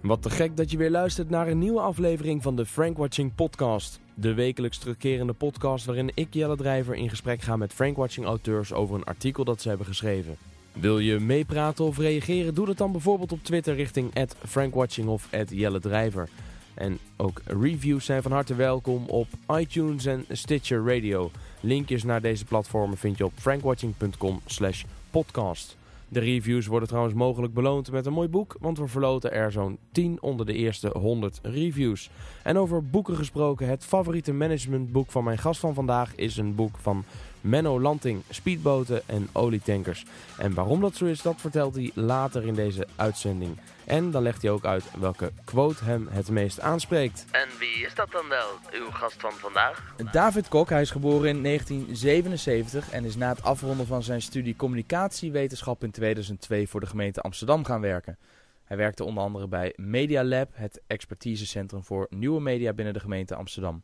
Wat te gek dat je weer luistert naar een nieuwe aflevering van de Frank Watching Podcast. De wekelijks terugkerende podcast waarin ik, Jelle Drijver, in gesprek ga met Frank Watching auteurs over een artikel dat ze hebben geschreven. Wil je meepraten of reageren? Doe dat dan bijvoorbeeld op Twitter richting @frankwatching of Jelle Drijver. En ook reviews zijn van harte welkom op iTunes en Stitcher Radio. Linkjes naar deze platformen vind je op frankwatching.com/podcast. De reviews worden trouwens mogelijk beloond met een mooi boek, want we verloten er zo'n 10 onder de eerste 100 reviews. En over boeken gesproken, het favoriete managementboek van mijn gast van vandaag is een boek van Menno Lanting, speedboten en olietankers. En waarom dat zo is, dat vertelt hij later in deze uitzending. En dan legt hij ook uit welke quote hem het meest aanspreekt. En wie is dat dan wel, uw gast van vandaag? David Kok, hij is geboren in 1977 en is na het afronden van zijn studie communicatiewetenschap in 2002 voor de gemeente Amsterdam gaan werken. Hij werkte onder andere bij Media Lab, het expertisecentrum voor nieuwe media binnen de gemeente Amsterdam.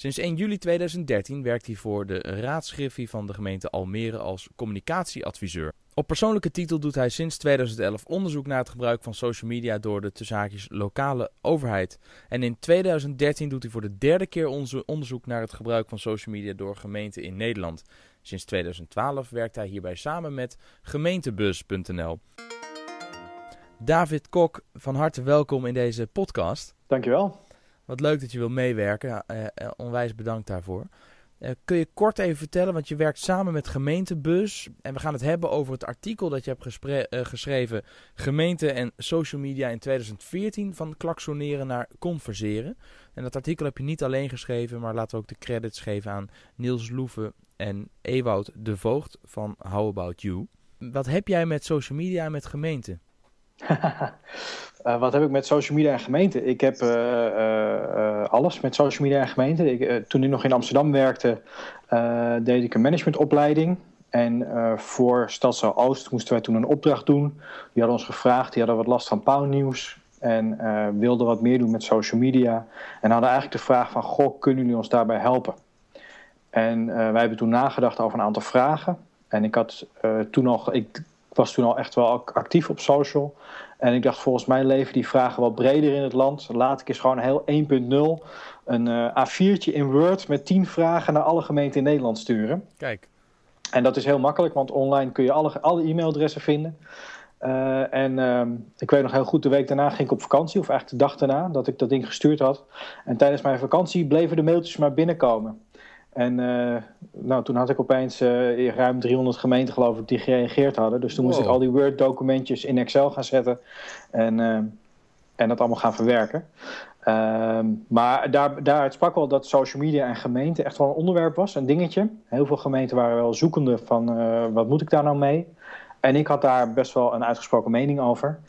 Sinds 1 juli 2013 werkt hij voor de raadsgriffie van de gemeente Almere als communicatieadviseur. Op persoonlijke titel doet hij sinds 2011 onderzoek naar het gebruik van social media door de tussenhaakjes lokale overheid. En in 2013 doet hij voor de derde keer onderzoek naar het gebruik van social media door gemeenten in Nederland. Sinds 2012 werkt hij hierbij samen met gemeentebus.nl. David Kok, van harte welkom in deze podcast. Dankjewel. Wat leuk dat je wil meewerken. Uh, uh, onwijs bedankt daarvoor. Uh, kun je kort even vertellen, want je werkt samen met Gemeentebus. En we gaan het hebben over het artikel dat je hebt geschreven: Gemeente en social media in 2014. Van klaksoneren naar converseren. En dat artikel heb je niet alleen geschreven, maar laten we ook de credits geven aan Niels Loeven en Ewout de Voogd van How About You. Wat heb jij met social media en met gemeente? Uh, wat heb ik met social media en gemeente? Ik heb uh, uh, alles met social media en gemeente. Ik, toen ik nog in Amsterdam werkte, deed ik een managementopleiding. En voor Stadsel Oost moesten wij toen een opdracht doen. Die hadden ons gevraagd, die hadden wat last van pauwnieuws. En wilden wat meer doen met social media. En hadden eigenlijk de vraag van, goh, kunnen jullie ons daarbij helpen? En wij hebben toen nagedacht over een aantal vragen. En ik had toen nog, ik was toen al echt wel actief op social. En ik dacht, volgens mij leven die vragen wat breder in het land. Laat ik eens gewoon heel 1.0 een uh, A4'tje in Word met 10 vragen naar alle gemeenten in Nederland sturen. Kijk. En dat is heel makkelijk, want online kun je alle, alle e-mailadressen vinden. Uh, en uh, ik weet nog heel goed, de week daarna ging ik op vakantie, of eigenlijk de dag daarna, dat ik dat ding gestuurd had. En tijdens mijn vakantie bleven de mailtjes maar binnenkomen. En uh, nou, toen had ik opeens uh, ruim 300 gemeenten, geloof ik, die gereageerd hadden. Dus toen moest ik al die Word-documentjes in Excel gaan zetten en, uh, en dat allemaal gaan verwerken. Ehm, maar daar, daaruit sprak wel dat social media en gemeenten echt wel een onderwerp was, een dingetje. Heel veel gemeenten waren wel zoekende van wat moet ik daar nou mee? En ik had daar best wel een uitgesproken mening over.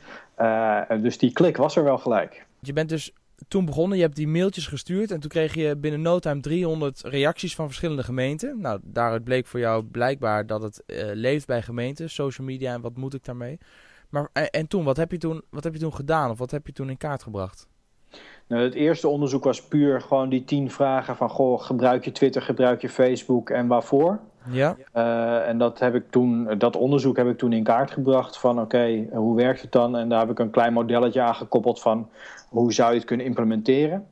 dus die klik was er wel gelijk. Je bent dus toen begonnen, je hebt die mailtjes gestuurd en toen kreeg je binnen no time 300 reacties van verschillende gemeenten. Nou, daaruit bleek voor jou blijkbaar dat het uh, leeft bij gemeenten, social media en wat moet ik daarmee. Maar, en, en, toen, wat heb, je toen, wat heb je toen gedaan of wat heb je toen in kaart gebracht? Nou, het eerste onderzoek was puur gewoon die tien vragen van, goh, gebruik je Twitter, gebruik je Facebook en waarvoor? Ja. Uh, en dat, heb ik toen, dat onderzoek heb ik toen in kaart gebracht van oké, okay, hoe werkt het dan? En daar heb ik een klein modelletje aan gekoppeld van hoe zou je het kunnen implementeren.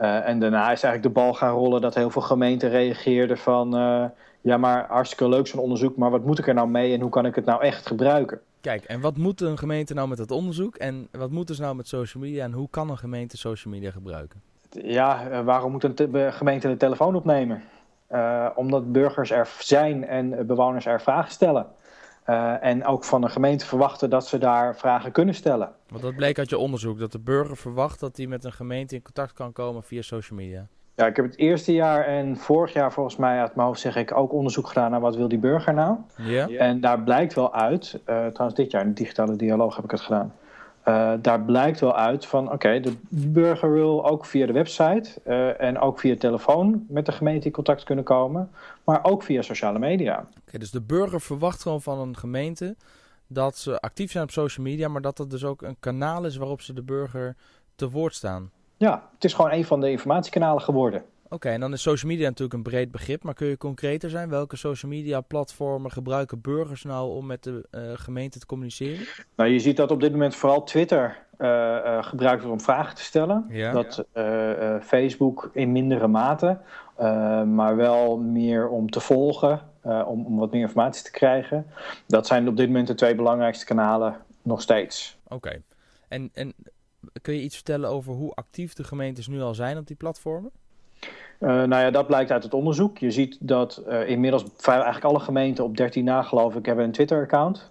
Uh, en daarna is eigenlijk de bal gaan rollen dat heel veel gemeenten reageerden van uh, ja, maar hartstikke leuk zo'n onderzoek, maar wat moet ik er nou mee en hoe kan ik het nou echt gebruiken? Kijk, en wat moet een gemeente nou met dat onderzoek en wat moeten ze nou met social media en hoe kan een gemeente social media gebruiken? Ja, waarom moet een gemeente de telefoon opnemen? Uh, omdat burgers er zijn en bewoners er vragen stellen. Uh, en ook van de gemeente verwachten dat ze daar vragen kunnen stellen. Want dat bleek uit je onderzoek, dat de burger verwacht dat hij met een gemeente in contact kan komen via social media. Ja, ik heb het eerste jaar en vorig jaar volgens mij uit mijn hoofd zeg ik ook onderzoek gedaan naar wat wil die burger nou. Ja. En daar blijkt wel uit, uh, trouwens dit jaar in de digitale dialoog heb ik het gedaan. Uh, daar blijkt wel uit van oké, okay, de burger wil ook via de website uh, en ook via telefoon met de gemeente in contact kunnen komen, maar ook via sociale media. Oké, okay, dus de burger verwacht gewoon van een gemeente dat ze actief zijn op social media, maar dat het dus ook een kanaal is waarop ze de burger te woord staan. Ja, het is gewoon een van de informatiekanalen geworden. Oké, en dan is social media natuurlijk een breed begrip, maar kun je concreter zijn? Welke social media platformen gebruiken burgers nou om met de uh, gemeente te communiceren? Nou, je ziet dat op dit moment vooral Twitter uh, uh, gebruikt wordt om vragen te stellen. Ja. Dat Facebook in mindere mate, maar wel meer om te volgen, om, om wat meer informatie te krijgen. Dat zijn op dit moment de twee belangrijkste kanalen nog steeds. Oké, en, en kun je iets vertellen over hoe actief de gemeentes nu al zijn op die platformen? Uh, nou ja, dat blijkt uit het onderzoek. Je ziet dat uh, inmiddels eigenlijk alle gemeenten op 13 na geloof ik hebben een Twitter-account.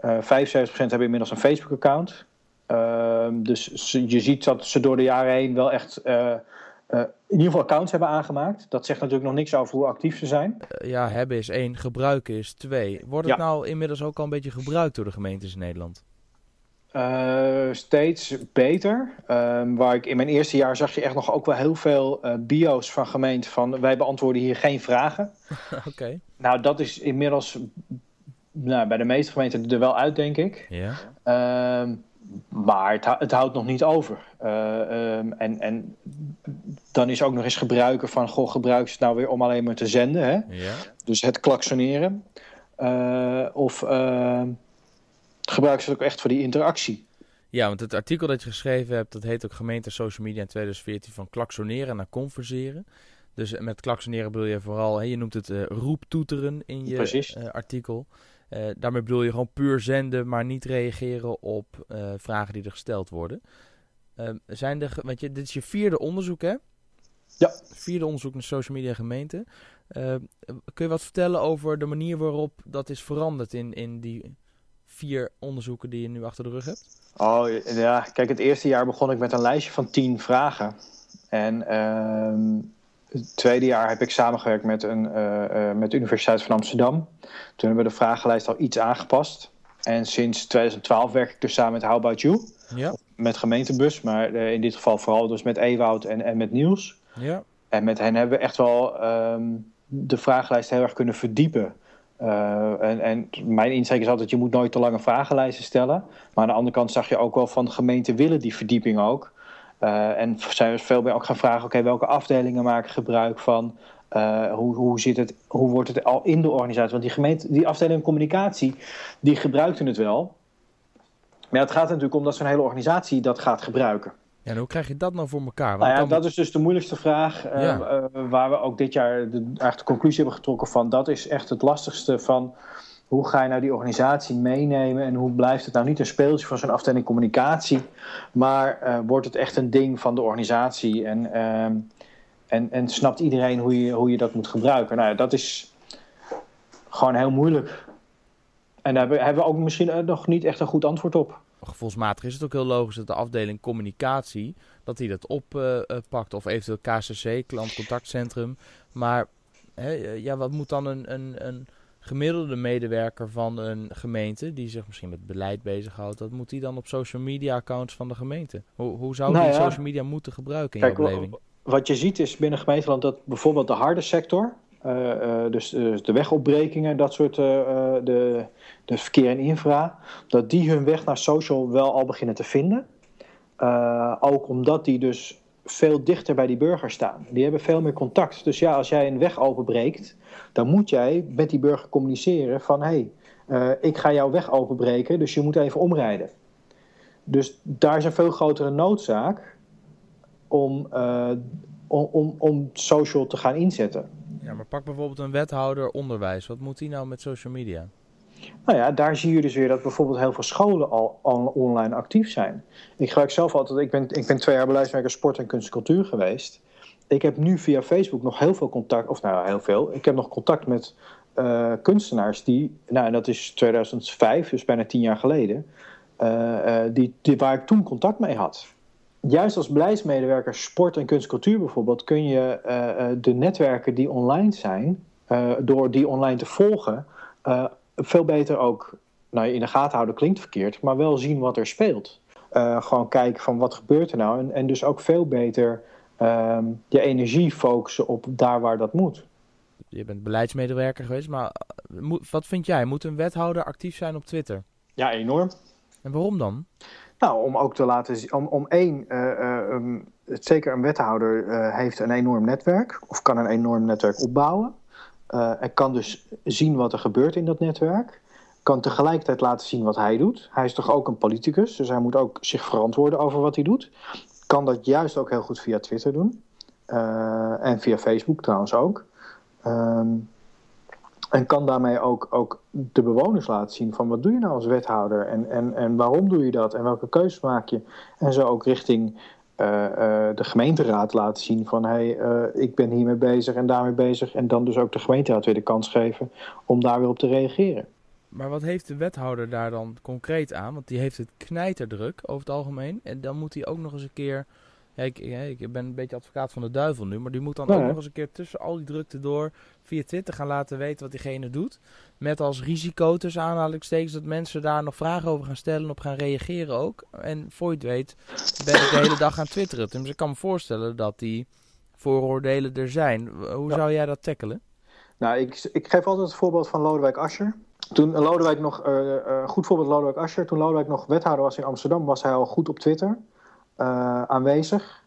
Uh, 75% hebben inmiddels een Facebook-account. Ehm, dus je ziet dat ze door de jaren heen wel echt in ieder geval accounts hebben aangemaakt. Dat zegt natuurlijk nog niks over hoe actief ze zijn. ja, hebben is één, gebruiken is twee. Wordt het ja. nou inmiddels ook al een beetje gebruikt door de gemeentes in Nederland? Uh, steeds beter. Uh, waar ik in mijn eerste jaar zag je echt nog ook wel heel veel uh, bio's van gemeenten van wij beantwoorden hier geen vragen. Oké. Okay. Nou, dat is inmiddels nou, bij de meeste gemeenten er wel uit, denk ik. Ja. Ehm, maar het, het, houdt nog niet over. Um, en, en dan is ook nog eens gebruiken van, goh, gebruik ze het nou weer om alleen maar te zenden. Hè? Ja. Dus het klaksoneren. of gebruiken ze het ook echt voor die interactie. Ja, want het artikel dat je geschreven hebt, dat heet ook gemeente social media in 2014 van klaksoneren naar converseren. Dus met klaksoneren bedoel je vooral, hè, je noemt het uh, roeptoeteren in je uh, artikel. Uh, daarmee bedoel je gewoon puur zenden, maar niet reageren op vragen die er gesteld worden. Ehm, zijn er, want je, dit is je vierde onderzoek, hè? Ja. Vierde onderzoek naar social media gemeente. Ehm, kun je wat vertellen over de manier waarop dat is veranderd in, in die vier onderzoeken die je nu achter de rug hebt? Oh ja, kijk, het eerste jaar begon ik met een lijstje van tien vragen. En uh, het tweede jaar heb ik samengewerkt met, een, uh, uh, met de Universiteit van Amsterdam. Toen hebben we de vragenlijst al iets aangepast. En sinds 2012 werk ik dus samen met How About You. Ja. Met gemeentebus, maar uh, in dit geval vooral dus met Ewoud en, en met Niels. Ja. En met hen hebben we echt wel um, de vragenlijst heel erg kunnen verdiepen. Uh, en, en, mijn insteek is altijd, je moet nooit te lange vragenlijsten stellen. Maar aan de andere kant zag je ook wel van gemeenten willen die verdieping ook. Uh, en zijn we veel meer ook gaan vragen, oké, welke afdelingen maken gebruik van? Uh, hoe, hoe, zit het, hoe wordt het al in de organisatie? Want die, gemeente, die afdeling communicatie, die gebruikten het wel. Maar het gaat natuurlijk om dat zo'n hele organisatie dat gaat gebruiken. Ja, en hoe krijg je dat nou voor elkaar? Nou ja, dan... dat is dus de moeilijkste vraag. Ja. uh, waar we ook dit jaar de, eigenlijk de conclusie hebben getrokken van. Dat is echt het lastigste van. Hoe ga je nou die organisatie meenemen en hoe blijft het nou niet een speeltje van zo'n afdeling communicatie, maar uh, wordt het echt een ding van de organisatie en, en, en snapt iedereen hoe je, hoe je dat moet gebruiken? Nou ja, dat is gewoon heel moeilijk. En daar hebben we ook misschien nog niet echt een goed antwoord op gevoelsmatig is het ook heel logisch dat de afdeling communicatie dat die dat oppakt. Uh, of eventueel KCC, klantcontactcentrum. Maar hè, ja, wat moet dan een, een, een gemiddelde medewerker van een gemeente, die zich misschien met beleid bezighoudt, wat moet die dan op social media accounts van de gemeente? Hoe, hoe zou nou die ja. social media moeten gebruiken in Kijk, jouw beleving? Wat je ziet is binnen gemeenteland dat bijvoorbeeld de harde sector, dus, dus, de wegopbrekingen, dat soort, de, de verkeer en infra, dat die hun weg naar social wel al beginnen te vinden. ook omdat die dus veel dichter bij die burger staan. Die hebben veel meer contact. Dus ja, als jij een weg openbreekt, dan moet jij met die burger communiceren van hey, ik ga jouw weg openbreken, dus je moet even omrijden. Dus daar is een veel grotere noodzaak om, om, om, om social te gaan inzetten. Ja, maar pak bijvoorbeeld een wethouder onderwijs. Wat moet die nou met social media? Nou ja, daar zie je dus weer dat bijvoorbeeld heel veel scholen al, al online actief zijn. Ik gebruik zelf altijd, ik ben, ik ben twee jaar beleidswerker sport en kunst en cultuur geweest. Ik heb nu via Facebook nog heel veel contact, of nou heel veel, ik heb nog contact met uh, kunstenaars die, nou dat is 2005, dus bijna tien jaar geleden, uh, uh, die, die, waar ik toen contact mee had juist als beleidsmedewerker sport en kunst cultuur bijvoorbeeld, kun je uh, de netwerken die online zijn, uh, door die online te volgen, uh, veel beter ook nou, in de gaten houden klinkt verkeerd, maar wel zien wat er speelt. gewoon kijken van wat gebeurt er nou en, en dus ook veel beter ehm, je energie focussen op daar waar dat moet. Je bent beleidsmedewerker geweest, maar wat vind jij? Moet een wethouder actief zijn op Twitter? Ja, enorm. En waarom dan? Nou, om ook te laten zien, om, om één, uh, zeker een wethouder heeft een enorm netwerk, of kan een enorm netwerk opbouwen. en kan dus zien wat er gebeurt in dat netwerk. Kan tegelijkertijd laten zien wat hij doet. Hij is toch ook een politicus, dus hij moet ook zich verantwoorden over wat hij doet. Kan dat juist ook heel goed via Twitter doen. en via Facebook trouwens ook. Um, en kan daarmee ook, ook de bewoners laten zien van wat doe je nou als wethouder en, en, en waarom doe je dat en welke keuzes maak je. En zo ook richting uh, uh, de gemeenteraad laten zien van hé, hey, uh, ik ben hiermee bezig en daarmee bezig. En dan dus ook de gemeenteraad weer de kans geven om daar weer op te reageren. Maar wat heeft de wethouder daar dan concreet aan? Want die heeft het knijterdruk over het algemeen. En dan moet hij ook nog eens een keer ja, ik, ik, ben een beetje advocaat van de duivel nu, maar die moet dan ook nog eens een keer tussen al die drukte door via Twitter gaan laten weten wat diegene doet. Met als risico tussen aanhalingstekens dat mensen daar nog vragen over gaan stellen en op gaan reageren ook. En voor je het weet ben ik de hele dag aan twitteren. Dus ik kan me voorstellen dat die vooroordelen er zijn. Hoe zou jij dat tackelen? Nou, ik, ik geef altijd het voorbeeld van Lodewijk Asscher. Toen Lodewijk nog, uh, goed voorbeeld Lodewijk Asscher, toen Lodewijk nog wethouder was in Amsterdam, was hij al goed op Twitter. Uh, aanwezig.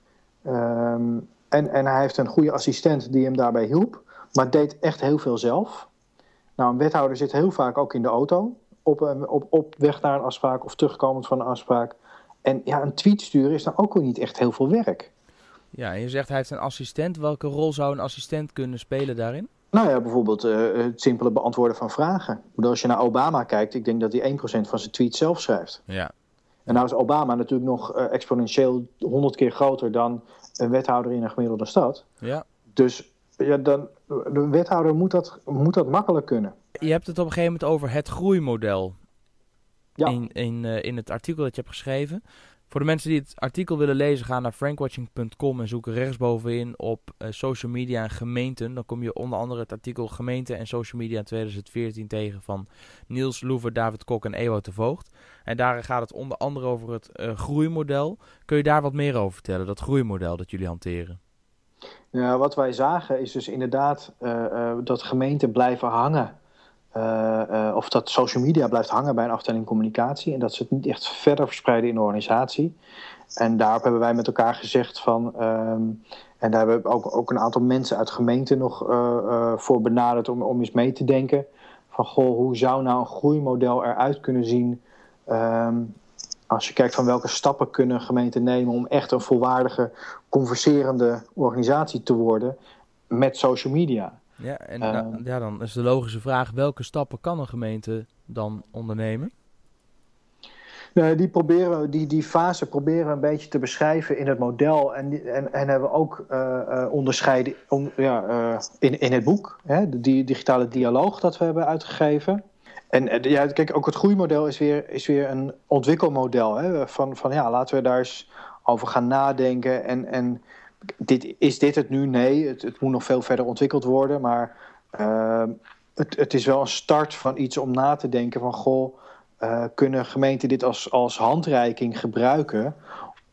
Um, en, en hij heeft een goede assistent die hem daarbij hielp, maar deed echt heel veel zelf. Nou, een wethouder zit heel vaak ook in de auto, op, op, op weg naar een afspraak of terugkomend van een afspraak. En ja, een tweet sturen is dan ook weer niet echt heel veel werk. Ja, en je zegt hij heeft een assistent. Welke rol zou een assistent kunnen spelen daarin? Nou ja, bijvoorbeeld uh, het simpele beantwoorden van vragen. Als je naar Obama kijkt, ik denk dat hij 1% van zijn tweet zelf schrijft. Ja, en nou is Obama natuurlijk nog uh, exponentieel honderd keer groter dan een wethouder in een gemiddelde stad. Ja. Dus ja, dan, de wethouder moet dat, moet dat makkelijk kunnen. Je hebt het op een gegeven moment over het groeimodel. Ja. In, in, uh, in het artikel dat je hebt geschreven. Voor de mensen die het artikel willen lezen, ga naar frankwatching.com en zoek rechtsbovenin op uh, social media en gemeenten. Dan kom je onder andere het artikel Gemeente en Social Media in 2014 tegen van Niels Loever, David Kok en Ewout de Voogd. En daar gaat het onder andere over het uh, groeimodel. Kun je daar wat meer over vertellen, dat groeimodel dat jullie hanteren? Ja, wat wij zagen is dus inderdaad uh, dat gemeenten blijven hangen of dat social media blijft hangen bij een afdeling communicatie en dat ze het niet echt verder verspreiden in de organisatie. En daarop hebben wij met elkaar gezegd van, um, en daar hebben we ook, ook een aantal mensen uit gemeenten nog uh, voor benaderd om, om eens mee te denken. Van goh, hoe zou nou een groeimodel eruit kunnen zien? Um, als je kijkt van welke stappen kunnen gemeenten nemen om echt een volwaardige, converserende organisatie te worden met social media. Ja, en uh, ja, dan is de logische vraag: welke stappen kan een gemeente dan ondernemen? Nou, die, proberen, die, die fase proberen we een beetje te beschrijven in het model. En, en, en hebben we ook uh, uh, onderscheiden ja, uh, in, in het boek, hè, de digitale dialoog dat we hebben uitgegeven. En ja, kijk, ook het groeimodel is weer, is weer een ontwikkelmodel. Hè, van, van ja, laten we daar eens over gaan nadenken. En, en dit, is dit het nu? Nee, het, het moet nog veel verder ontwikkeld worden. Maar uh, het, het, is wel een start van iets om na te denken van... goh, uh, kunnen gemeenten dit als, als handreiking gebruiken...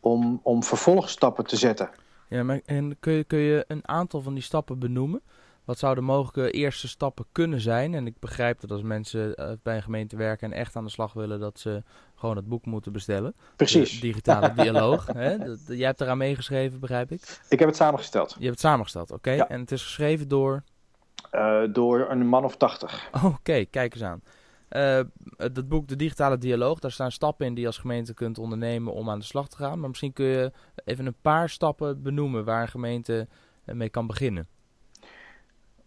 Om, om vervolgstappen te zetten? Ja, maar en kun je, kun je een aantal van die stappen benoemen? Wat zouden mogelijke eerste stappen kunnen zijn? En ik begrijp dat als mensen uh, bij een gemeente werken en echt aan de slag willen, dat ze gewoon het boek moeten bestellen. Precies. De digitale dialoog. hè? Dat, jij hebt eraan meegeschreven, begrijp ik? Ik heb het samengesteld. Je hebt het samengesteld, oké. Okay. Ja. En het is geschreven door? Uh, door een man of tachtig. Oké, okay. kijk eens aan. Uh, het boek De Digitale Dialoog, daar staan stappen in die je als gemeente kunt ondernemen om aan de slag te gaan. Maar misschien kun je even een paar stappen benoemen waar een gemeente mee kan beginnen.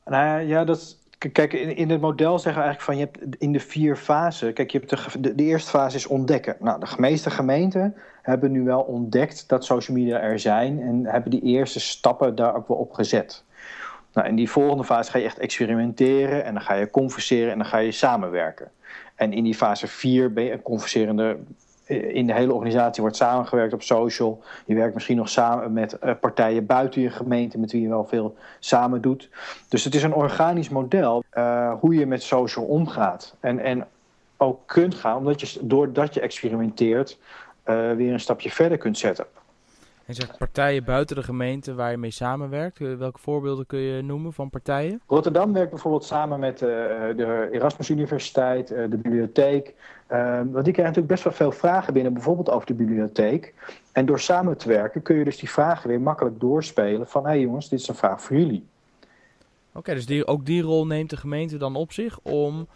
Nou ja, dat, kijk, in, in het model zeggen we eigenlijk van je hebt in de vier fasen. Kijk, je hebt de, de, eerste fase is ontdekken. Nou, de meeste gemeenten hebben nu wel ontdekt dat social media er zijn en hebben die eerste stappen daar ook wel op gezet. Nou, in die volgende fase ga je echt experimenteren en dan ga je converseren en dan ga je samenwerken. En in die fase 4 ben je een converserende in de hele organisatie wordt samengewerkt op social. Je werkt misschien nog samen met uh, partijen buiten je gemeente, met wie je wel veel samen doet. Dus het is een organisch model uh, hoe je met social omgaat. En, en ook kunt gaan, omdat je doordat je experimenteert, weer een stapje verder kunt zetten. En zegt partijen buiten de gemeente waar je mee samenwerkt. Eh, welke voorbeelden kun je noemen van partijen? Rotterdam werkt bijvoorbeeld samen met uh, de Erasmus Universiteit, uh, de bibliotheek. want die krijgen natuurlijk best wel veel vragen binnen, bijvoorbeeld over de bibliotheek. En door samen te werken kun je dus die vragen weer makkelijk doorspelen van... hé hey jongens, dit is een vraag voor jullie. Oké, dus die, ook die rol neemt de gemeente dan op zich om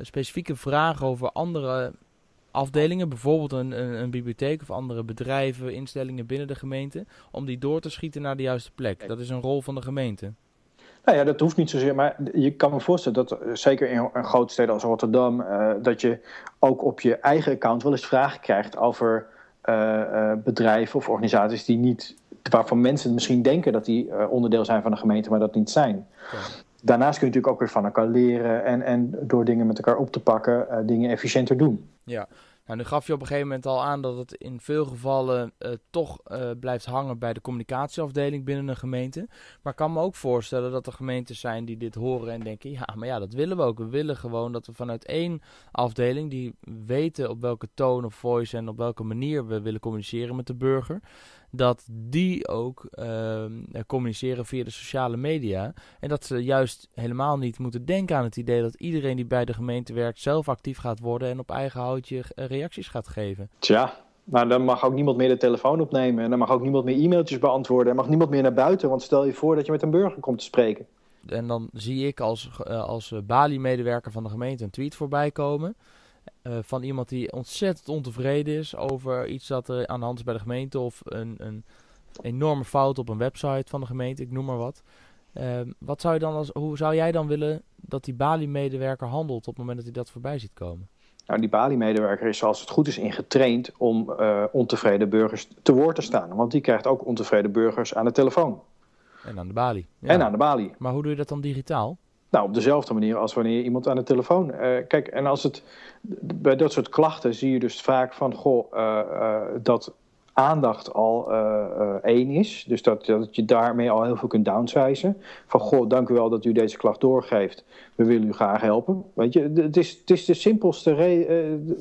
specifieke vragen over andere afdelingen, bijvoorbeeld een, een, een, bibliotheek of andere bedrijven, instellingen binnen de gemeente, om die door te schieten naar de juiste plek. Dat is een rol van de gemeente. Nou ja, dat hoeft niet zozeer, maar je kan me voorstellen dat eh, zeker in een grote steden als Rotterdam, uh, dat je ook op je eigen account wel eens vragen krijgt over uh, bedrijven of organisaties die niet, waarvan mensen misschien denken dat die onderdeel zijn van de gemeente, maar dat niet zijn. Daarnaast kun je natuurlijk ook weer van elkaar leren en, en door dingen met elkaar op te pakken, dingen efficiënter doen. Ja, nou, nu gaf je op een gegeven moment al aan dat het in veel gevallen uh, toch uh, blijft hangen bij de communicatieafdeling binnen een gemeente. Maar ik kan me ook voorstellen dat er gemeentes zijn die dit horen en denken: ja, maar ja, dat willen we ook. We willen gewoon dat we vanuit één afdeling die weten op welke toon of voice en op welke manier we willen communiceren met de burger dat die ook uh, communiceren via de sociale media. En dat ze juist helemaal niet moeten denken aan het idee dat iedereen die bij de gemeente werkt zelf actief gaat worden en op eigen houtje eh, reacties gaat geven. Tja, maar dan mag ook niemand meer de telefoon opnemen en dan mag ook niemand meer e-mailtjes beantwoorden en mag niemand meer naar buiten, want stel je voor dat je met een burger komt te spreken. En dan zie ik als, uh, als Bali-medewerker van de gemeente een tweet voorbij komen. Uh, van iemand die ontzettend ontevreden is over iets dat er aan de hand is bij de gemeente of een, een enorme fout op een website van de gemeente, ik noem maar wat. Uh, wat zou je dan als, hoe zou jij dan willen dat die Bali-medewerker handelt op het moment dat hij dat voorbij ziet komen? Nou, die Bali-medewerker is zoals het goed is ingetraind om uh, ontevreden burgers te woord te staan. Want die krijgt ook ontevreden burgers aan de telefoon. En aan de Bali. Ja. En aan de Bali. Maar hoe doe je dat dan digitaal? Nou, op dezelfde manier als wanneer iemand aan de telefoon. Uh, kijk, en als het bij dat soort klachten zie je dus vaak van goh, uh, uh, dat aandacht al één is. Dus dat, dat je daarmee al heel veel kunt downsizen. Van goh, dank u wel dat u deze klacht doorgeeft. We willen u graag helpen. Weet je, het is, het is de simpelste. Uh,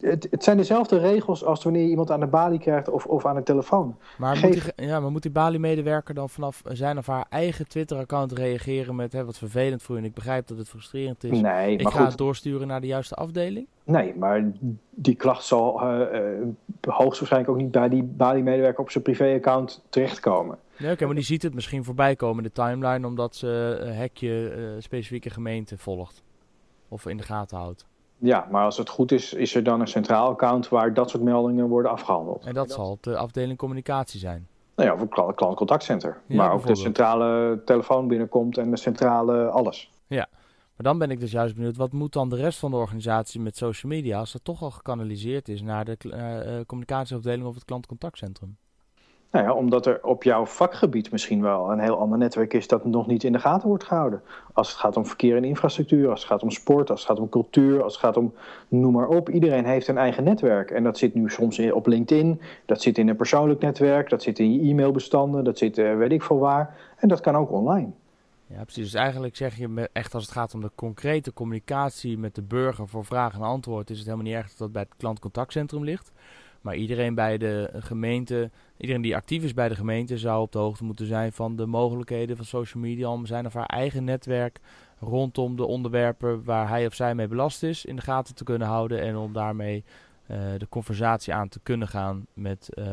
het, het, zijn dezelfde regels als wanneer je iemand aan de balie krijgt of, of aan de telefoon. Maar, Geef... moet, die, ja, maar moet die balie-medewerker dan vanaf zijn of haar eigen Twitter-account reageren met hè, wat vervelend voor je? En ik begrijp dat het frustrerend is. Nee, ik maar ga goed. het doorsturen naar de juiste afdeling? Nee, maar die klacht zal uh, uh, hoogstwaarschijnlijk ook niet bij die Bali-medewerker op zijn privé-account terechtkomen. Nee, oké, maar die ziet het misschien voorbij komen in de timeline omdat ze een hekje uh, specifieke gemeente volgt. Of in de gaten houdt. Ja, maar als het goed is, is er dan een centraal account waar dat soort meldingen worden afgehandeld. En dat zal de afdeling communicatie zijn. Nou ja, of het klantcontactcenter. Ja, maar ook de centrale telefoon binnenkomt en de centrale alles. Ja, maar dan ben ik dus juist benieuwd, wat moet dan de rest van de organisatie met social media als dat toch al gekanaliseerd is naar de uh, communicatieafdeling of het klantcontactcentrum? Nou ja, omdat er op jouw vakgebied misschien wel een heel ander netwerk is dat nog niet in de gaten wordt gehouden. Als het gaat om verkeer en infrastructuur, als het gaat om sport, als het gaat om cultuur, als het gaat om noem maar op. Iedereen heeft een eigen netwerk. En dat zit nu soms op LinkedIn, dat zit in een persoonlijk netwerk, dat zit in je e-mailbestanden, dat zit uh, weet ik veel waar. En dat kan ook online. Ja, precies. Dus eigenlijk zeg je echt als het gaat om de concrete communicatie met de burger voor vraag en antwoord, is het helemaal niet erg dat dat bij het klantcontactcentrum ligt. Maar iedereen bij de gemeente, iedereen die actief is bij de gemeente, zou op de hoogte moeten zijn van de mogelijkheden van social media om zijn of haar eigen netwerk rondom de onderwerpen waar hij of zij mee belast is in de gaten te kunnen houden en om daarmee uh, de conversatie aan te kunnen gaan met uh,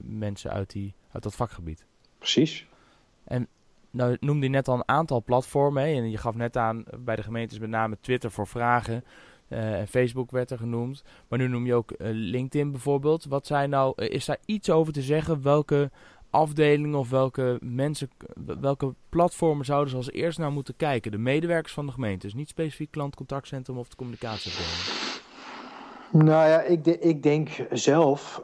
mensen uit, die, uit dat vakgebied. Precies. En nou noemde je net al een aantal platformen hè, en je gaf net aan bij de gemeentes met name Twitter voor vragen. Uh, en Facebook werd er genoemd. Maar nu noem je ook uh, LinkedIn bijvoorbeeld. Wat zijn nou, uh, is daar iets over te zeggen? Welke afdelingen of welke mensen, welke platformen zouden ze als eerst naar moeten kijken? De medewerkers van de gemeente, dus niet specifiek klantcontactcentrum of de communicatieafdeling. Nou ja, ik, de, ik denk zelf,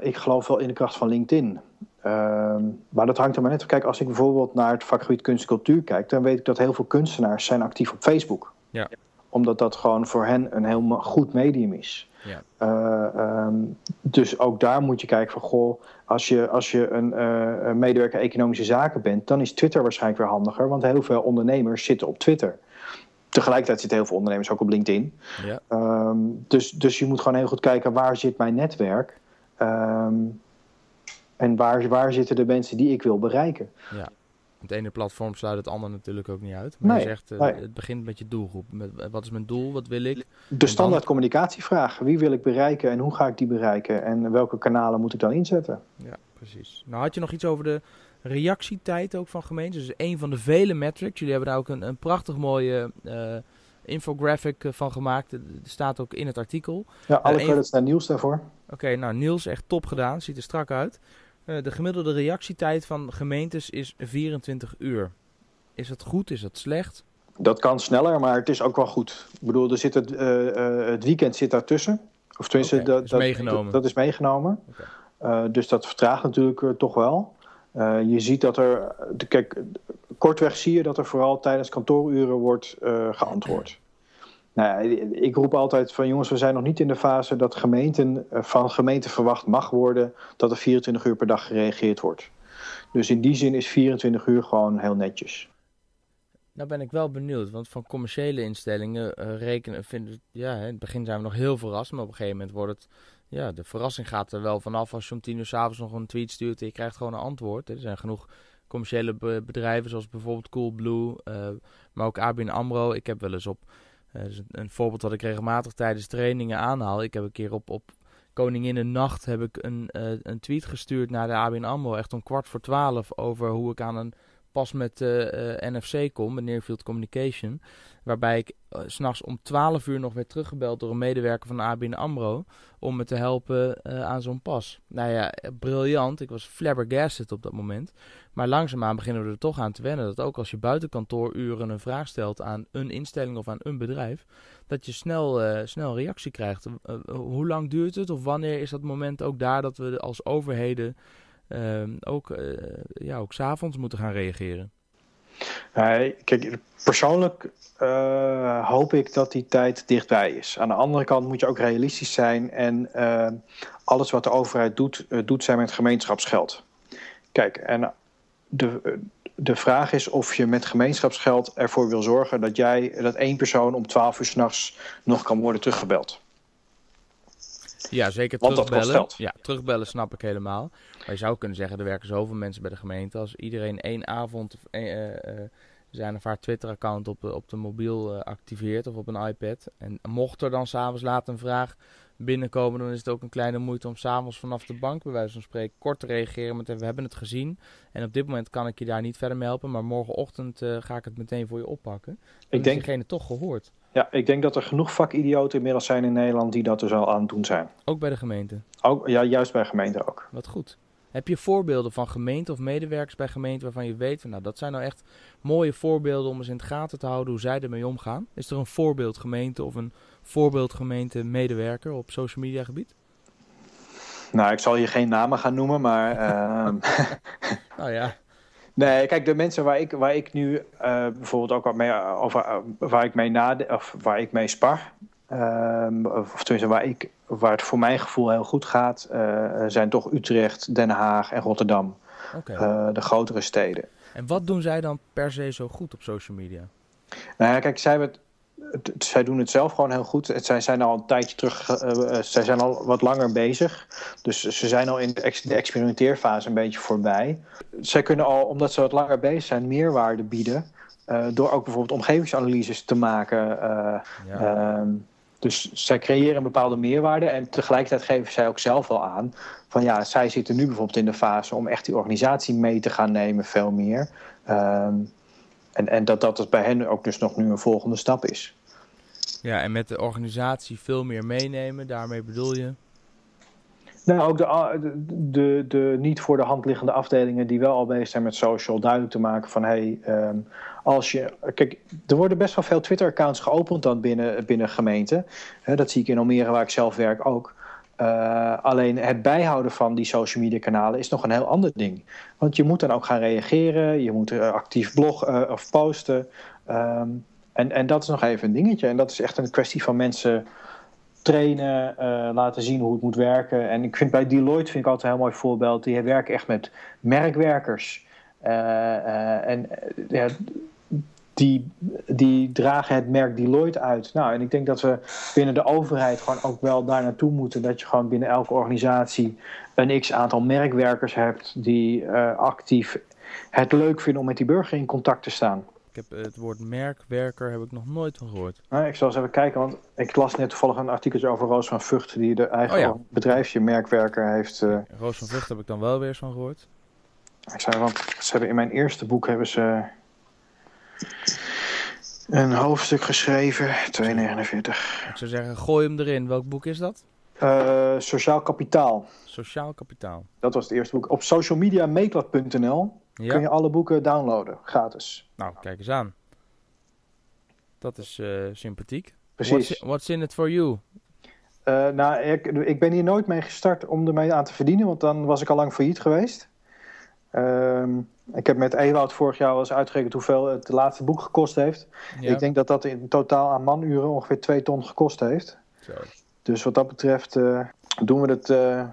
ik geloof wel in de kracht van LinkedIn. Ehm, maar dat hangt er maar net. Kijk, als ik bijvoorbeeld naar het vakgebied kunst en cultuur kijk, dan weet ik dat heel veel kunstenaars zijn actief op Facebook. Ja omdat dat gewoon voor hen een heel goed medium is. Ja. Uh, um, dus ook daar moet je kijken van, goh, als je, als je een, uh, een medewerker economische zaken bent, dan is Twitter waarschijnlijk weer handiger, want heel veel ondernemers zitten op Twitter. Tegelijkertijd zitten heel veel ondernemers ook op LinkedIn. Ja. Um, dus, dus je moet gewoon heel goed kijken, waar zit mijn netwerk? Um, En waar, waar zitten de mensen die ik wil bereiken? Ja. Het ene platform sluit het andere natuurlijk ook niet uit. Maar Nee, je zegt, eh, nee. het begint met je doelgroep. Met, eh, wat is mijn doel? Wat wil ik? De standaard communicatievraag. Wie wil ik bereiken en hoe ga ik die bereiken? En welke kanalen moet ik dan inzetten? Ja, precies. Nou had je nog iets over de reactietijd ook van gemeentes. Dus een van de vele metrics. Jullie hebben daar ook een, een prachtig mooie eh, infographic van gemaakt. Er staat ook in het artikel. Ja, alle een- credits naar Niels daarvoor. Oké, nou Niels, echt top gedaan. Ziet er strak uit. Eh, de gemiddelde reactietijd van gemeentes is 24 uur. Is dat goed? Is dat slecht? Dat kan sneller, maar het is ook wel goed. Ik bedoel, er zit het, eh, eh, het weekend zit daartussen. Of tenminste, dat, is dat, meegenomen. Dat, dat is meegenomen. Dus dat vertraagt natuurlijk toch wel. Je ziet dat er, kijk, kortweg zie je dat er vooral tijdens kantooruren wordt geantwoord. Nou ja, ik roep altijd van jongens, we zijn nog niet in de fase dat gemeenten, eh, van gemeenten verwacht mag worden dat er 24 uur per dag gereageerd wordt. Dus in die zin is 24 uur gewoon heel netjes. Nou ben ik wel benieuwd, want van commerciële instellingen eh, rekenen, vinden, ja, in het begin zijn we nog heel verrast, maar op een gegeven moment wordt het, ja, de verrassing gaat er wel vanaf als je om tien uur s'avonds nog een tweet stuurt en je krijgt gewoon een antwoord. Er zijn genoeg commerciële be- bedrijven zoals bijvoorbeeld Coolblue, eh maar ook ABN AMRO. Ik heb wel eens op, dus een, een voorbeeld dat ik regelmatig tijdens trainingen aanhaal. Ik heb een keer op, op Koninginnennacht heb ik een, eh, een tweet gestuurd naar de ABN AMRO, echt om kwart voor twaalf, over hoe ik aan een pas met eh, eh, NFC kom, met Near Field Communication. Waarbij ik eh, s s'nachts om 12 uur nog werd teruggebeld door een medewerker van ABN AMRO. Om me te helpen aan zo'n pas. Nou ja, briljant. Ik was flabbergasted op dat moment. Maar langzaamaan beginnen we er toch aan te wennen. Dat ook als je buiten kantooruren een vraag stelt aan een instelling of aan een bedrijf. Dat je snel, snel reactie krijgt. Hoe lang duurt het? Of wanneer is dat moment ook daar dat we als overheden ook, eh ja, ook s'avonds moeten gaan reageren? Nee, kijk, persoonlijk eh, hoop ik dat die tijd dichtbij is. Aan de andere kant moet je ook realistisch zijn en eh, alles wat de overheid doet, doet zij met gemeenschapsgeld. Kijk, en de, de vraag is of je met gemeenschapsgeld ervoor wil zorgen dat jij dat één persoon om 12 uur s'nachts nog kan worden teruggebeld. Ja, zeker Want terugbellen. geld. Ja, terugbellen snap ik helemaal. Maar je zou kunnen zeggen, er werken zoveel mensen bij de gemeente. Als iedereen één avond eh, eh, zijn of haar Twitter-account op, de- op de mobiel eh, activeert of op een iPad. En mocht er dan s'avonds laat een vraag binnenkomen, dan is het ook een kleine moeite om s'avonds vanaf de bank, bij wijze van spreken, kort te reageren met we hebben het gezien. En op dit moment kan ik je daar niet verder mee helpen, maar morgenochtend ga ik het meteen voor je oppakken. Dan Ik denk, diegene toch gehoord. ja, ik denk dat er genoeg vakidioten inmiddels zijn in Nederland die dat dus al aan het doen zijn. Ook bij de gemeente. Ook, ja, juist bij gemeenten ook. Wat goed. Heb je voorbeelden van gemeenten of medewerkers bij gemeenten waarvan je weet, van, nou dat zijn nou echt mooie voorbeelden om eens in de gaten te houden hoe zij ermee omgaan? Is er een voorbeeld gemeente of een voorbeeld gemeente medewerker op social media gebied? Nou, ik zal hier geen namen gaan noemen, maar ehm, Nou ja, Nee, kijk, de mensen waar ik, waar ik nu eh, bijvoorbeeld ook wat mee, over, eh, waar ik mee nade, of waar ik mee spar, ehm, of tenminste waar, ik, waar het voor mijn gevoel heel goed gaat, eh, zijn toch Utrecht, Den Haag en Rotterdam, eh, de grotere steden. En wat doen zij dan per se zo goed op social media? Nou ja, kijk, zij, het- het- zij doen het zelf gewoon heel goed. Het, zij zijn al een tijdje terug, eh, zij zijn al wat langer bezig. Dus ze zijn al in de, ex- de experimenteerfase een beetje voorbij. Zij kunnen al, omdat ze wat langer bezig zijn, meerwaarde bieden. door ook bijvoorbeeld omgevingsanalyses te maken. eh, Ja. Ehm, dus zij creëren een bepaalde meerwaarde en tegelijkertijd geven zij ook zelf wel aan van ja, zij zitten nu bijvoorbeeld in de fase om echt die organisatie mee te gaan nemen, veel meer. Ehm, en, en dat dat het bij hen ook dus nog nu een volgende stap is. ja, en met de organisatie veel meer meenemen, daarmee bedoel je? Nou, ook de, de, de, de niet voor de hand liggende afdelingen die wel al bezig zijn met social, duidelijk te maken van hey, ehm, als je. Kijk, er worden best wel veel Twitter-accounts geopend dan binnen, binnen gemeenten. Dat zie ik in Almere, waar ik zelf werk, ook. Uh, alleen het bijhouden van die social media kanalen is nog een heel ander ding. Want je moet dan ook gaan reageren, je moet uh, actief bloggen uh, of posten. Um, en, en dat is nog even een dingetje. En dat is echt een kwestie van mensen trainen, laten zien hoe het moet werken. En ik vind bij Deloitte vind ik altijd een heel mooi voorbeeld. Die werken echt met merkwerkers. En ja, die, die dragen het merk Deloitte uit. Nou, en ik denk dat we binnen de overheid gewoon ook wel daar naartoe moeten. Dat je gewoon binnen elke organisatie een x aantal merkwerkers hebt die uh, actief het leuk vinden om met die burger in contact te staan. Ik heb het woord merkwerker heb ik nog nooit van gehoord. Nou, ik zal eens even kijken, want ik las net toevallig een artikeltje over Roos van Vught, die de eigen oh bedrijfje merkwerker heeft. Uh... Roos van Vught heb ik dan wel weer eens van gehoord. Ik zei, want ze hebben in mijn eerste boek hebben ze een hoofdstuk geschreven, 249. Ik zou zeggen, gooi hem erin. Welk boek is dat? Uh, Sociaal Kapitaal. Sociaal Kapitaal. Dat was het eerste boek. Op socialmediameetlat.nl ja. kun je alle boeken downloaden, gratis. Nou, kijk eens aan. Dat is uh, sympathiek. Precies. What's, what's, in it for you? Uh, nou, ik, ik, ben hier nooit mee gestart om ermee aan te verdienen, want dan was ik al lang failliet geweest. Ehm, ik heb met Ewout vorig jaar al eens uitgerekend hoeveel het laatste boek gekost heeft. Ik denk dat dat in totaal aan manuren ongeveer 2 ton gekost heeft. Zo. Dus wat dat betreft uh, doen we het uh,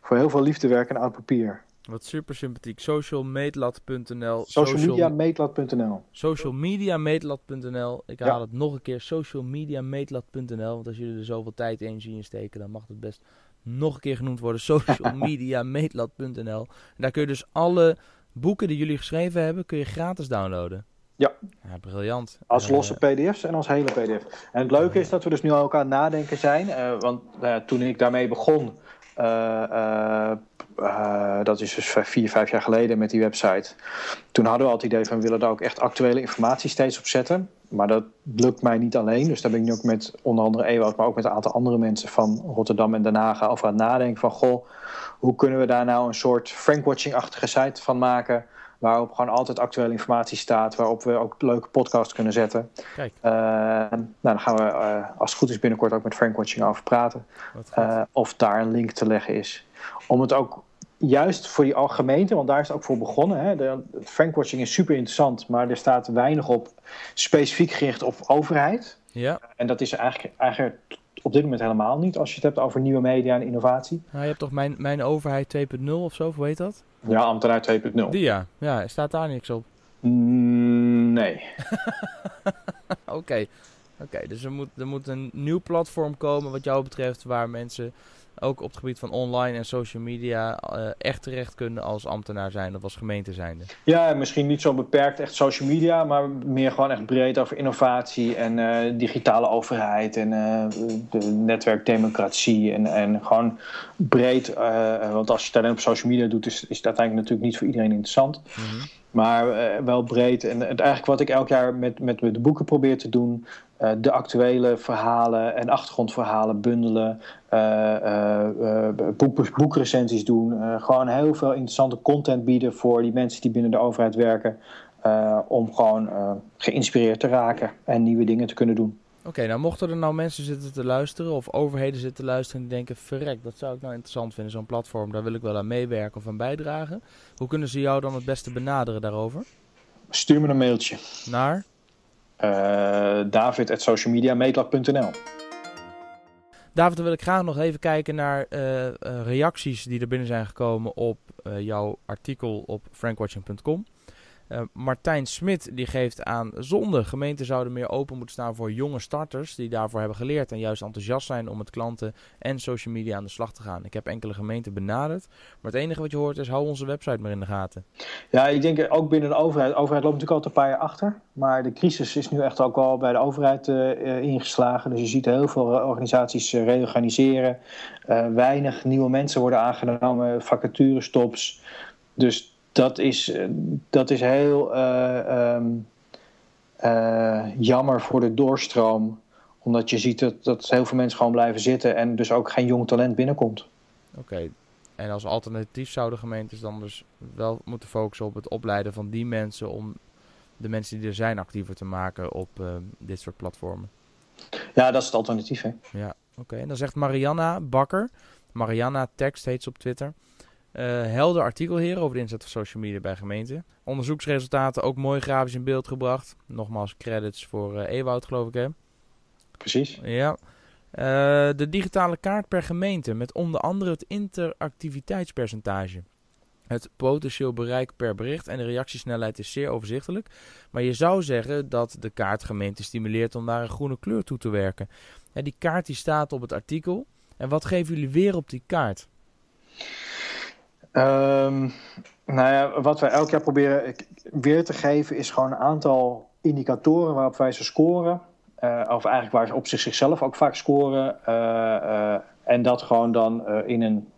voor heel veel liefdewerk en oud papier. Wat super sympathiek. Socialmeetlat.nl Socialmediameetlat.nl Socialmediameetlat.nl Ik haal ja. het nog een keer. Socialmediameetlat.nl Want als jullie er zoveel tijd in zien steken, dan mag het best nog een keer genoemd worden. Socialmediameetlat.nl Daar kun je dus alle boeken die jullie geschreven hebben, kun je gratis downloaden. Ja. ja briljant. Als eh, losse pdf's en als hele pdf. En het leuke is dat we dus nu al elkaar nadenken zijn. Uh, want uh, toen ik daarmee begon, dat is dus vier, vijf jaar geleden met die website. Toen hadden we al het idee van we willen daar ook echt actuele informatie steeds op zetten. Maar dat lukt mij niet alleen. Dus daar ben ik nu ook met onder andere Ewout, maar ook met een aantal andere mensen van Rotterdam en Den Haag over aan het nadenken van goh, hoe kunnen we daar nou een soort Frankwatching-achtige site van maken waarop gewoon altijd actuele informatie staat, waarop we ook leuke podcasts kunnen zetten. Kijk. Uh, nou, dan gaan we, uh, als het goed is, binnenkort ook met Frankwatching over praten. Uh, of daar een link te leggen is. Om het ook juist voor die gemeente, want daar is het ook voor begonnen. Hè. De, Frankwatching is super interessant, maar er staat weinig op specifiek gericht op overheid. Ja. En dat is eigenlijk, eigenlijk op dit moment helemaal niet als je het hebt over nieuwe media en innovatie. Nou, je hebt toch mijn, mijn overheid 2.0 of zo, hoe heet dat? Ja, ambtenaar 2.0. Die ja. Ja, staat daar niks op? Mm, nee. Oké. Oké, dus er moet, er moet een nieuw platform komen wat jou betreft waar mensen ook op het gebied van online en social media uh, echt terecht kunnen als ambtenaar zijn of als gemeente zijnde? Ja, misschien niet zo beperkt echt social media, maar meer gewoon echt breed over innovatie en uh, digitale overheid en uh, de netwerkdemocratie en, en gewoon breed, want als je het alleen op social media doet, is, is het uiteindelijk natuurlijk niet voor iedereen interessant. Mm Maar wel breed. En eigenlijk wat ik elk jaar met, met, met de boeken probeer te doen, uh, de actuele verhalen en achtergrondverhalen bundelen, uh, boek, boekrecensies doen. gewoon heel veel interessante content bieden voor die mensen die binnen de overheid werken. om gewoon geïnspireerd te raken en nieuwe dingen te kunnen doen. Oké, nou mochten er nou mensen zitten te luisteren of overheden zitten te luisteren en die denken, verrek, dat zou ik nou interessant vinden, zo'n platform, daar wil ik wel aan meewerken of aan bijdragen. Hoe kunnen ze jou dan het beste benaderen daarover? Stuur me een mailtje. Naar? Uh, david.socialmediameetlab.nl David, dan wil ik graag nog even kijken naar uh, uh, reacties die er binnen zijn gekomen op jouw artikel op frankwatching.com. Uh, Martijn Smit die geeft aan zonde. Gemeenten zouden meer open moeten staan voor jonge starters die daarvoor hebben geleerd en juist enthousiast zijn om met klanten en social media aan de slag te gaan. Ik heb enkele gemeenten benaderd, maar het enige wat je hoort is hou onze website maar in de gaten. Ja, ik denk ook binnen de overheid. De overheid loopt natuurlijk altijd een paar jaar achter, maar de crisis is nu echt ook al bij de overheid uh, ingeslagen. Dus je ziet heel veel organisaties reorganiseren, weinig nieuwe mensen worden aangenomen, vacaturestops. Dus dat is, eh, dat is heel uh, um, uh, jammer voor de doorstroom. Omdat je ziet dat, dat heel veel mensen gewoon blijven zitten en dus ook geen jong talent binnenkomt. Oké, en als alternatief zouden gemeentes dan dus wel moeten focussen op het opleiden van die mensen om de mensen die er zijn actiever te maken op uh, dit soort platformen. Ja, dat is het alternatief, hè? Ja, oké. En dan zegt Marianna Bakker, Marianna Tekst heet ze op Twitter. Uh, helder artikel hier over de inzet van social media bij gemeenten. Onderzoeksresultaten ook mooi grafisch in beeld gebracht. Nogmaals credits voor uh, Ewoud, geloof ik, hè? Precies. Ja. Uh, de digitale kaart per gemeente met onder andere het interactiviteitspercentage. Het potentieel bereik per bericht en de reactiesnelheid is zeer overzichtelijk. Maar je zou zeggen dat de kaart gemeente stimuleert om naar een groene kleur toe te werken. En die kaart die staat op het artikel. En wat geven jullie weer op die kaart? Um, nou ja, wat wij elk jaar proberen weer te geven is gewoon een aantal indicatoren waarop wij ze scoren. Uh, of eigenlijk waar ze op zich zichzelf ook vaak scoren. Uh, uh, en dat gewoon dan in een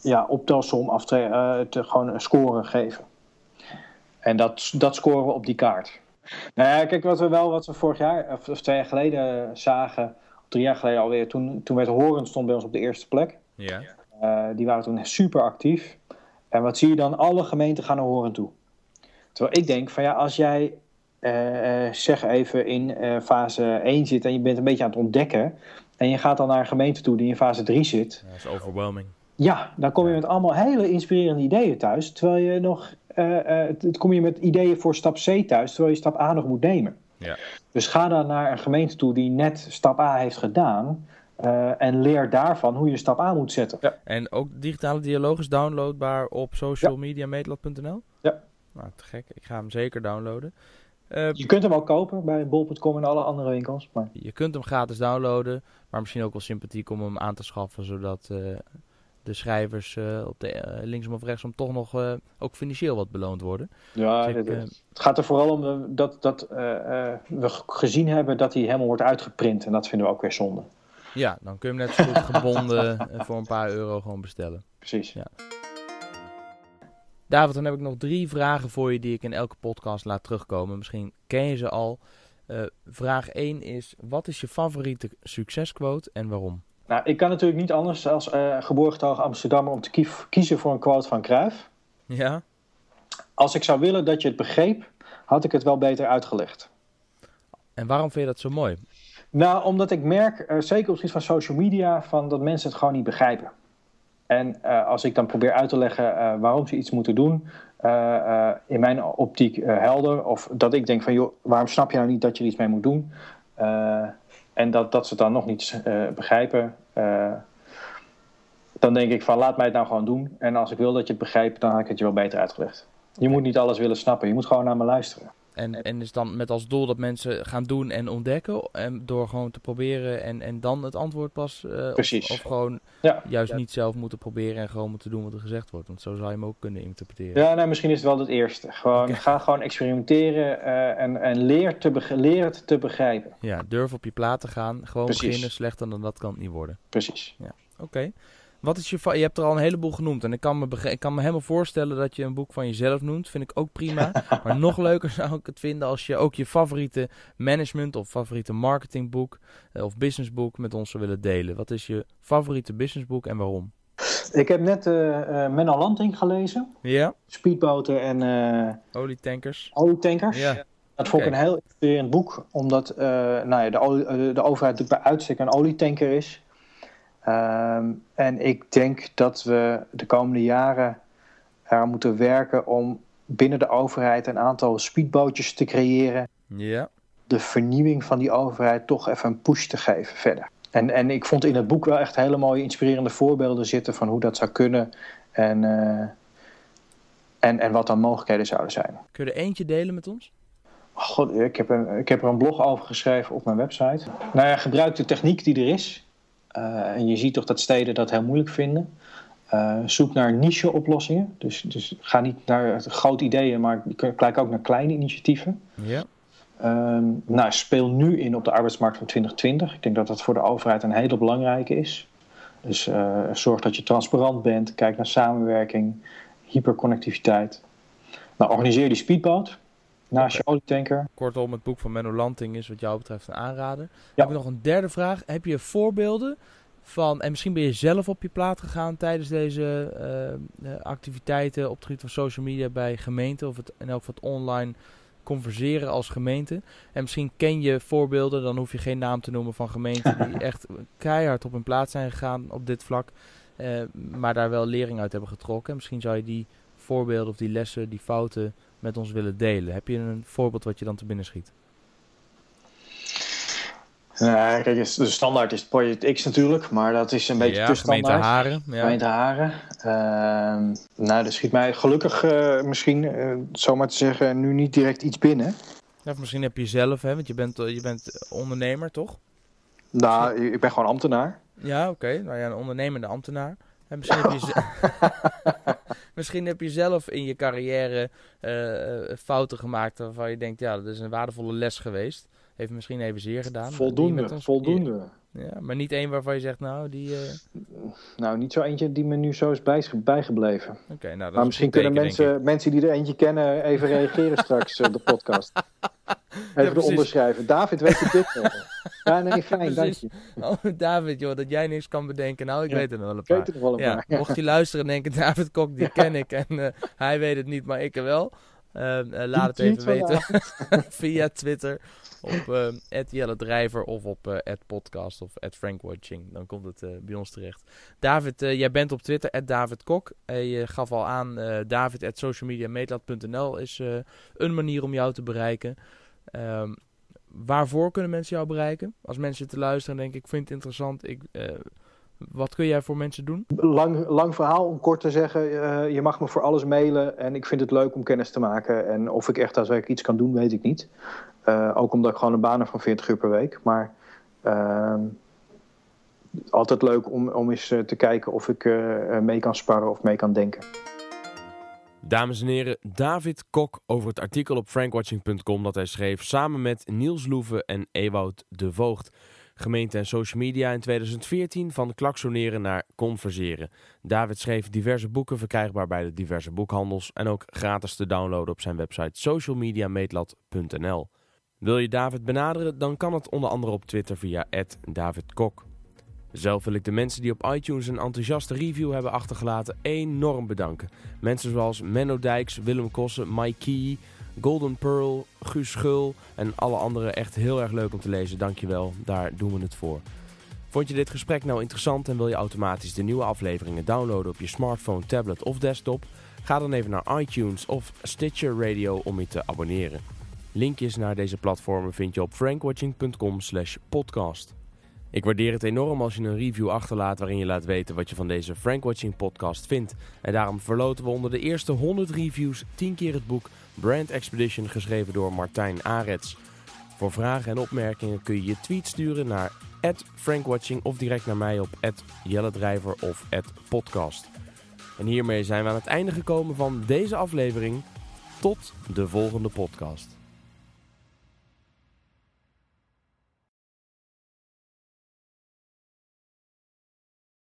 ja, optelsom af te gewoon een score geven. En dat, dat scoren we op die kaart. Nou ja, kijk, wat we wel, wat we vorig jaar, of twee jaar geleden zagen, of drie jaar geleden alweer, toen, toen werd Horen stond bij ons op de eerste plek. Ja. Die waren toen super actief. En wat zie je dan? Alle gemeenten gaan naar Horen toe. Terwijl ik denk van ja, als jij uh, zeg even in uh, fase 1 zit en je bent een beetje aan het ontdekken. En je gaat dan naar een gemeente toe die in fase 3 zit. Dat is overwhelming. Ja, dan kom je met allemaal hele inspirerende ideeën thuis. Terwijl je nog, het kom je met ideeën voor stap C thuis, terwijl je stap A nog moet nemen. Ja. Dus ga dan naar een gemeente toe die net stap A heeft gedaan. Uh, en leer daarvan hoe je stap A moet zetten. Ja. En ook digitale dialoog is downloadbaar op socialmediameetlat.nl? Ja. Nou, te gek. Ik ga hem zeker downloaden. Uh, je kunt hem ook kopen bij bol.com en alle andere winkels. Maar... Je kunt hem gratis downloaden, maar misschien ook wel sympathiek om hem aan te schaffen, zodat uh, de schrijvers uh, op de linksom of rechtsom toch nog ook financieel wat beloond worden. Ja, dus ik, het gaat er vooral om dat, dat we gezien hebben dat hij helemaal wordt uitgeprint en dat vinden we ook weer zonde. Ja, dan kun je hem net zo goed gebonden voor een paar euro gewoon bestellen. Precies. Ja. David, dan heb ik nog drie vragen voor je die ik in elke podcast laat terugkomen. Misschien ken je ze al. Uh, vraag 1 is, wat is je favoriete succesquote en waarom? Nou, ik kan natuurlijk niet anders als uh, geboorgetogen Amsterdammer om te kief, kiezen voor een quote van Cruijff. Ja? Als ik zou willen dat je het begreep, had ik het wel beter uitgelegd. En waarom vind je dat zo mooi? Nou, omdat ik merk, uh, zeker op het van social media, van dat mensen het gewoon niet begrijpen. En uh, als ik dan probeer uit te leggen uh, waarom ze iets moeten doen, in mijn optiek helder. Of dat ik denk van, joh, waarom snap je nou niet dat je er iets mee moet doen? en dat, dat ze het dan nog niet begrijpen. dan denk ik van, laat mij het nou gewoon doen. En als ik wil dat je het begrijpt, dan had ik het je wel beter uitgelegd. Je moet niet alles willen snappen, je moet gewoon naar me luisteren. En, en is dan met als doel dat mensen gaan doen en ontdekken. En door gewoon te proberen en, en dan het antwoord pas. Uh, Precies. Of, of gewoon ja. juist ja. niet zelf moeten proberen en gewoon moeten doen wat er gezegd wordt. Want zo zou je hem ook kunnen interpreteren. Ja, nou, misschien is het wel het eerste. Gewoon, okay. Ga gewoon experimenteren uh, en, en leer, te leer het te begrijpen. Ja, durf op je plaat te gaan. Gewoon Precies. beginnen. Slechter dan dat kan het niet worden. Precies. Ja, oké. Okay. Wat is je, je hebt er al een heleboel genoemd. En ik kan, me ik kan me helemaal voorstellen dat je een boek van jezelf noemt. Vind ik ook prima. maar nog leuker zou ik het vinden als je ook je favoriete management of favoriete marketingboek of businessboek met ons zou willen delen. Wat is je favoriete businessboek en waarom? Ik heb net uh, uh, Menno Lanting gelezen. Ja. Speedboten en... Uh, olietankers. Olietankers. Ja. Dat vond ik okay. een heel inspirerend boek. Omdat nou ja, de, de overheid natuurlijk bij uitstek een olietanker is. Um, en ik denk dat we de komende jaren er moeten werken om binnen de overheid een aantal speedbootjes te creëren. Ja. De vernieuwing van die overheid toch even een push te geven verder. En, en ik vond in het boek wel echt hele mooie inspirerende voorbeelden zitten van hoe dat zou kunnen en, uh, en, en wat dan mogelijkheden zouden zijn. Kun je er eentje delen met ons? God, ik heb, een, ik heb er een blog over geschreven op mijn website. Nou ja, gebruik de techniek die er is. Uh, en je ziet toch dat steden dat heel moeilijk vinden. Uh, zoek naar niche-oplossingen. Dus, dus ga niet naar grote ideeën, maar kijk ook naar kleine initiatieven. Ja. Um, nou, speel nu in op de arbeidsmarkt van 2020. Ik denk dat dat voor de overheid een hele belangrijke is. Dus uh, zorg dat je transparant bent. Kijk naar samenwerking, hyperconnectiviteit. Nou, organiseer die speedboot. Naast je olietanker. Kortom, het boek van Menno Lanting is wat jou betreft een aanrader. Ja. Heb ik nog een derde vraag. Heb je voorbeelden van, en misschien ben je zelf op je plaat gegaan tijdens deze uh, activiteiten op het gebied van social media bij gemeenten of het, en ook het online converseren als gemeente. En misschien ken je voorbeelden, dan hoef je geen naam te noemen van gemeenten die echt keihard op hun plaats zijn gegaan op dit vlak, uh, maar daar wel lering uit hebben getrokken. Misschien zou je die voorbeelden of die lessen, die fouten met ons willen delen. Heb je een voorbeeld wat je dan te binnen schiet? Nee, kijk, de standaard is Project X natuurlijk, maar dat is een beetje ja, te standaard. Haren. Ja. Gemeente Haren. Ehm, nou, er schiet mij gelukkig eh, misschien, eh zomaar te zeggen, nu niet direct iets binnen. Ja, of misschien heb je zelf, hè, want je bent, je bent ondernemer, toch? Nou, ik ben gewoon ambtenaar. Ja, oké. Nou ja, een ondernemende ambtenaar. En misschien, heb je misschien heb je zelf in je carrière eh, eh, fouten gemaakt waarvan je denkt, ja, dat is een waardevolle les geweest. Heeft misschien even zeer gedaan. Voldoende, voldoende. Ja, maar niet één waarvan je zegt, nou, die... eh, Nou, niet zo eentje die me nu zo is bij- bijgebleven. Oké, nou, Maar misschien kunnen mensen, mensen die er eentje kennen even reageren straks op de podcast. Even precies. onderschrijven. David, weet je dit nog? Ja, nee, fijn, dank je. Ik. Oh, David, joh, dat jij niks kan bedenken. Nou, ik Ja, weet er wel een Ik paar. weet het nog wel een Ja, paar. Ja. mocht je luisteren en denken, David Kok, die ken ik en eh, hij weet het niet, maar ik er wel. Eh, eh, laat het even weten via Twitter op eh Jelle Drijver of op podcast of @frankwatching. Dan komt het bij ons terecht. David, jij bent op Twitter David Kok. Je gaf al aan, David socialmediameetlat.nl is een manier om jou te bereiken. Ehm, waarvoor kunnen mensen jou bereiken? Als mensen te luisteren en denken, ik vind het interessant, ik, eh, wat kun jij voor mensen doen? Lang, lang verhaal om kort te zeggen. eh, je mag me voor alles mailen en ik vind het leuk om kennis te maken. En of ik echt daadwerkelijk iets kan doen, weet ik niet. Eh, ook omdat ik gewoon een baan heb van 40 uur per week. Maar altijd leuk om, om eens te kijken of ik mee kan sparren of mee kan denken. Dames en heren, David Kok over het artikel op frankwatching.com dat hij schreef samen met Niels Loeven en Ewout de Voogd. Gemeente en social media in 2014 van klaksoneren naar converseren. David schreef diverse boeken verkrijgbaar bij de diverse boekhandels en ook gratis te downloaden op zijn website socialmediameetlat.nl. Wil je David benaderen, dan kan het onder andere op Twitter via @davidkok. Zelf wil ik de mensen die op iTunes een enthousiaste review hebben achtergelaten enorm bedanken. Mensen zoals Menno Dijks, Willem Kossen, Mike Key, Golden Pearl, Guus Schul en alle anderen echt heel erg leuk om te lezen. Dankjewel, daar doen we het voor. Vond je dit gesprek nou interessant en wil je automatisch de nieuwe afleveringen downloaden op je smartphone, tablet of desktop? Ga dan even naar iTunes of Stitcher Radio om je te abonneren. Linkjes naar deze platformen vind je op frankwatching.com slash podcast. Ik waardeer het enorm als je een review achterlaat waarin je laat weten wat je van deze Frankwatching podcast vindt. En daarom verloten we onder de eerste 100 reviews 10 keer het boek Brand Expedition geschreven door Martijn Arets. Voor vragen en opmerkingen kun je je tweet sturen naar @frankwatching of direct naar mij op @jelledrijver of @podcast. En hiermee zijn we aan het einde gekomen van deze aflevering. Tot de volgende podcast.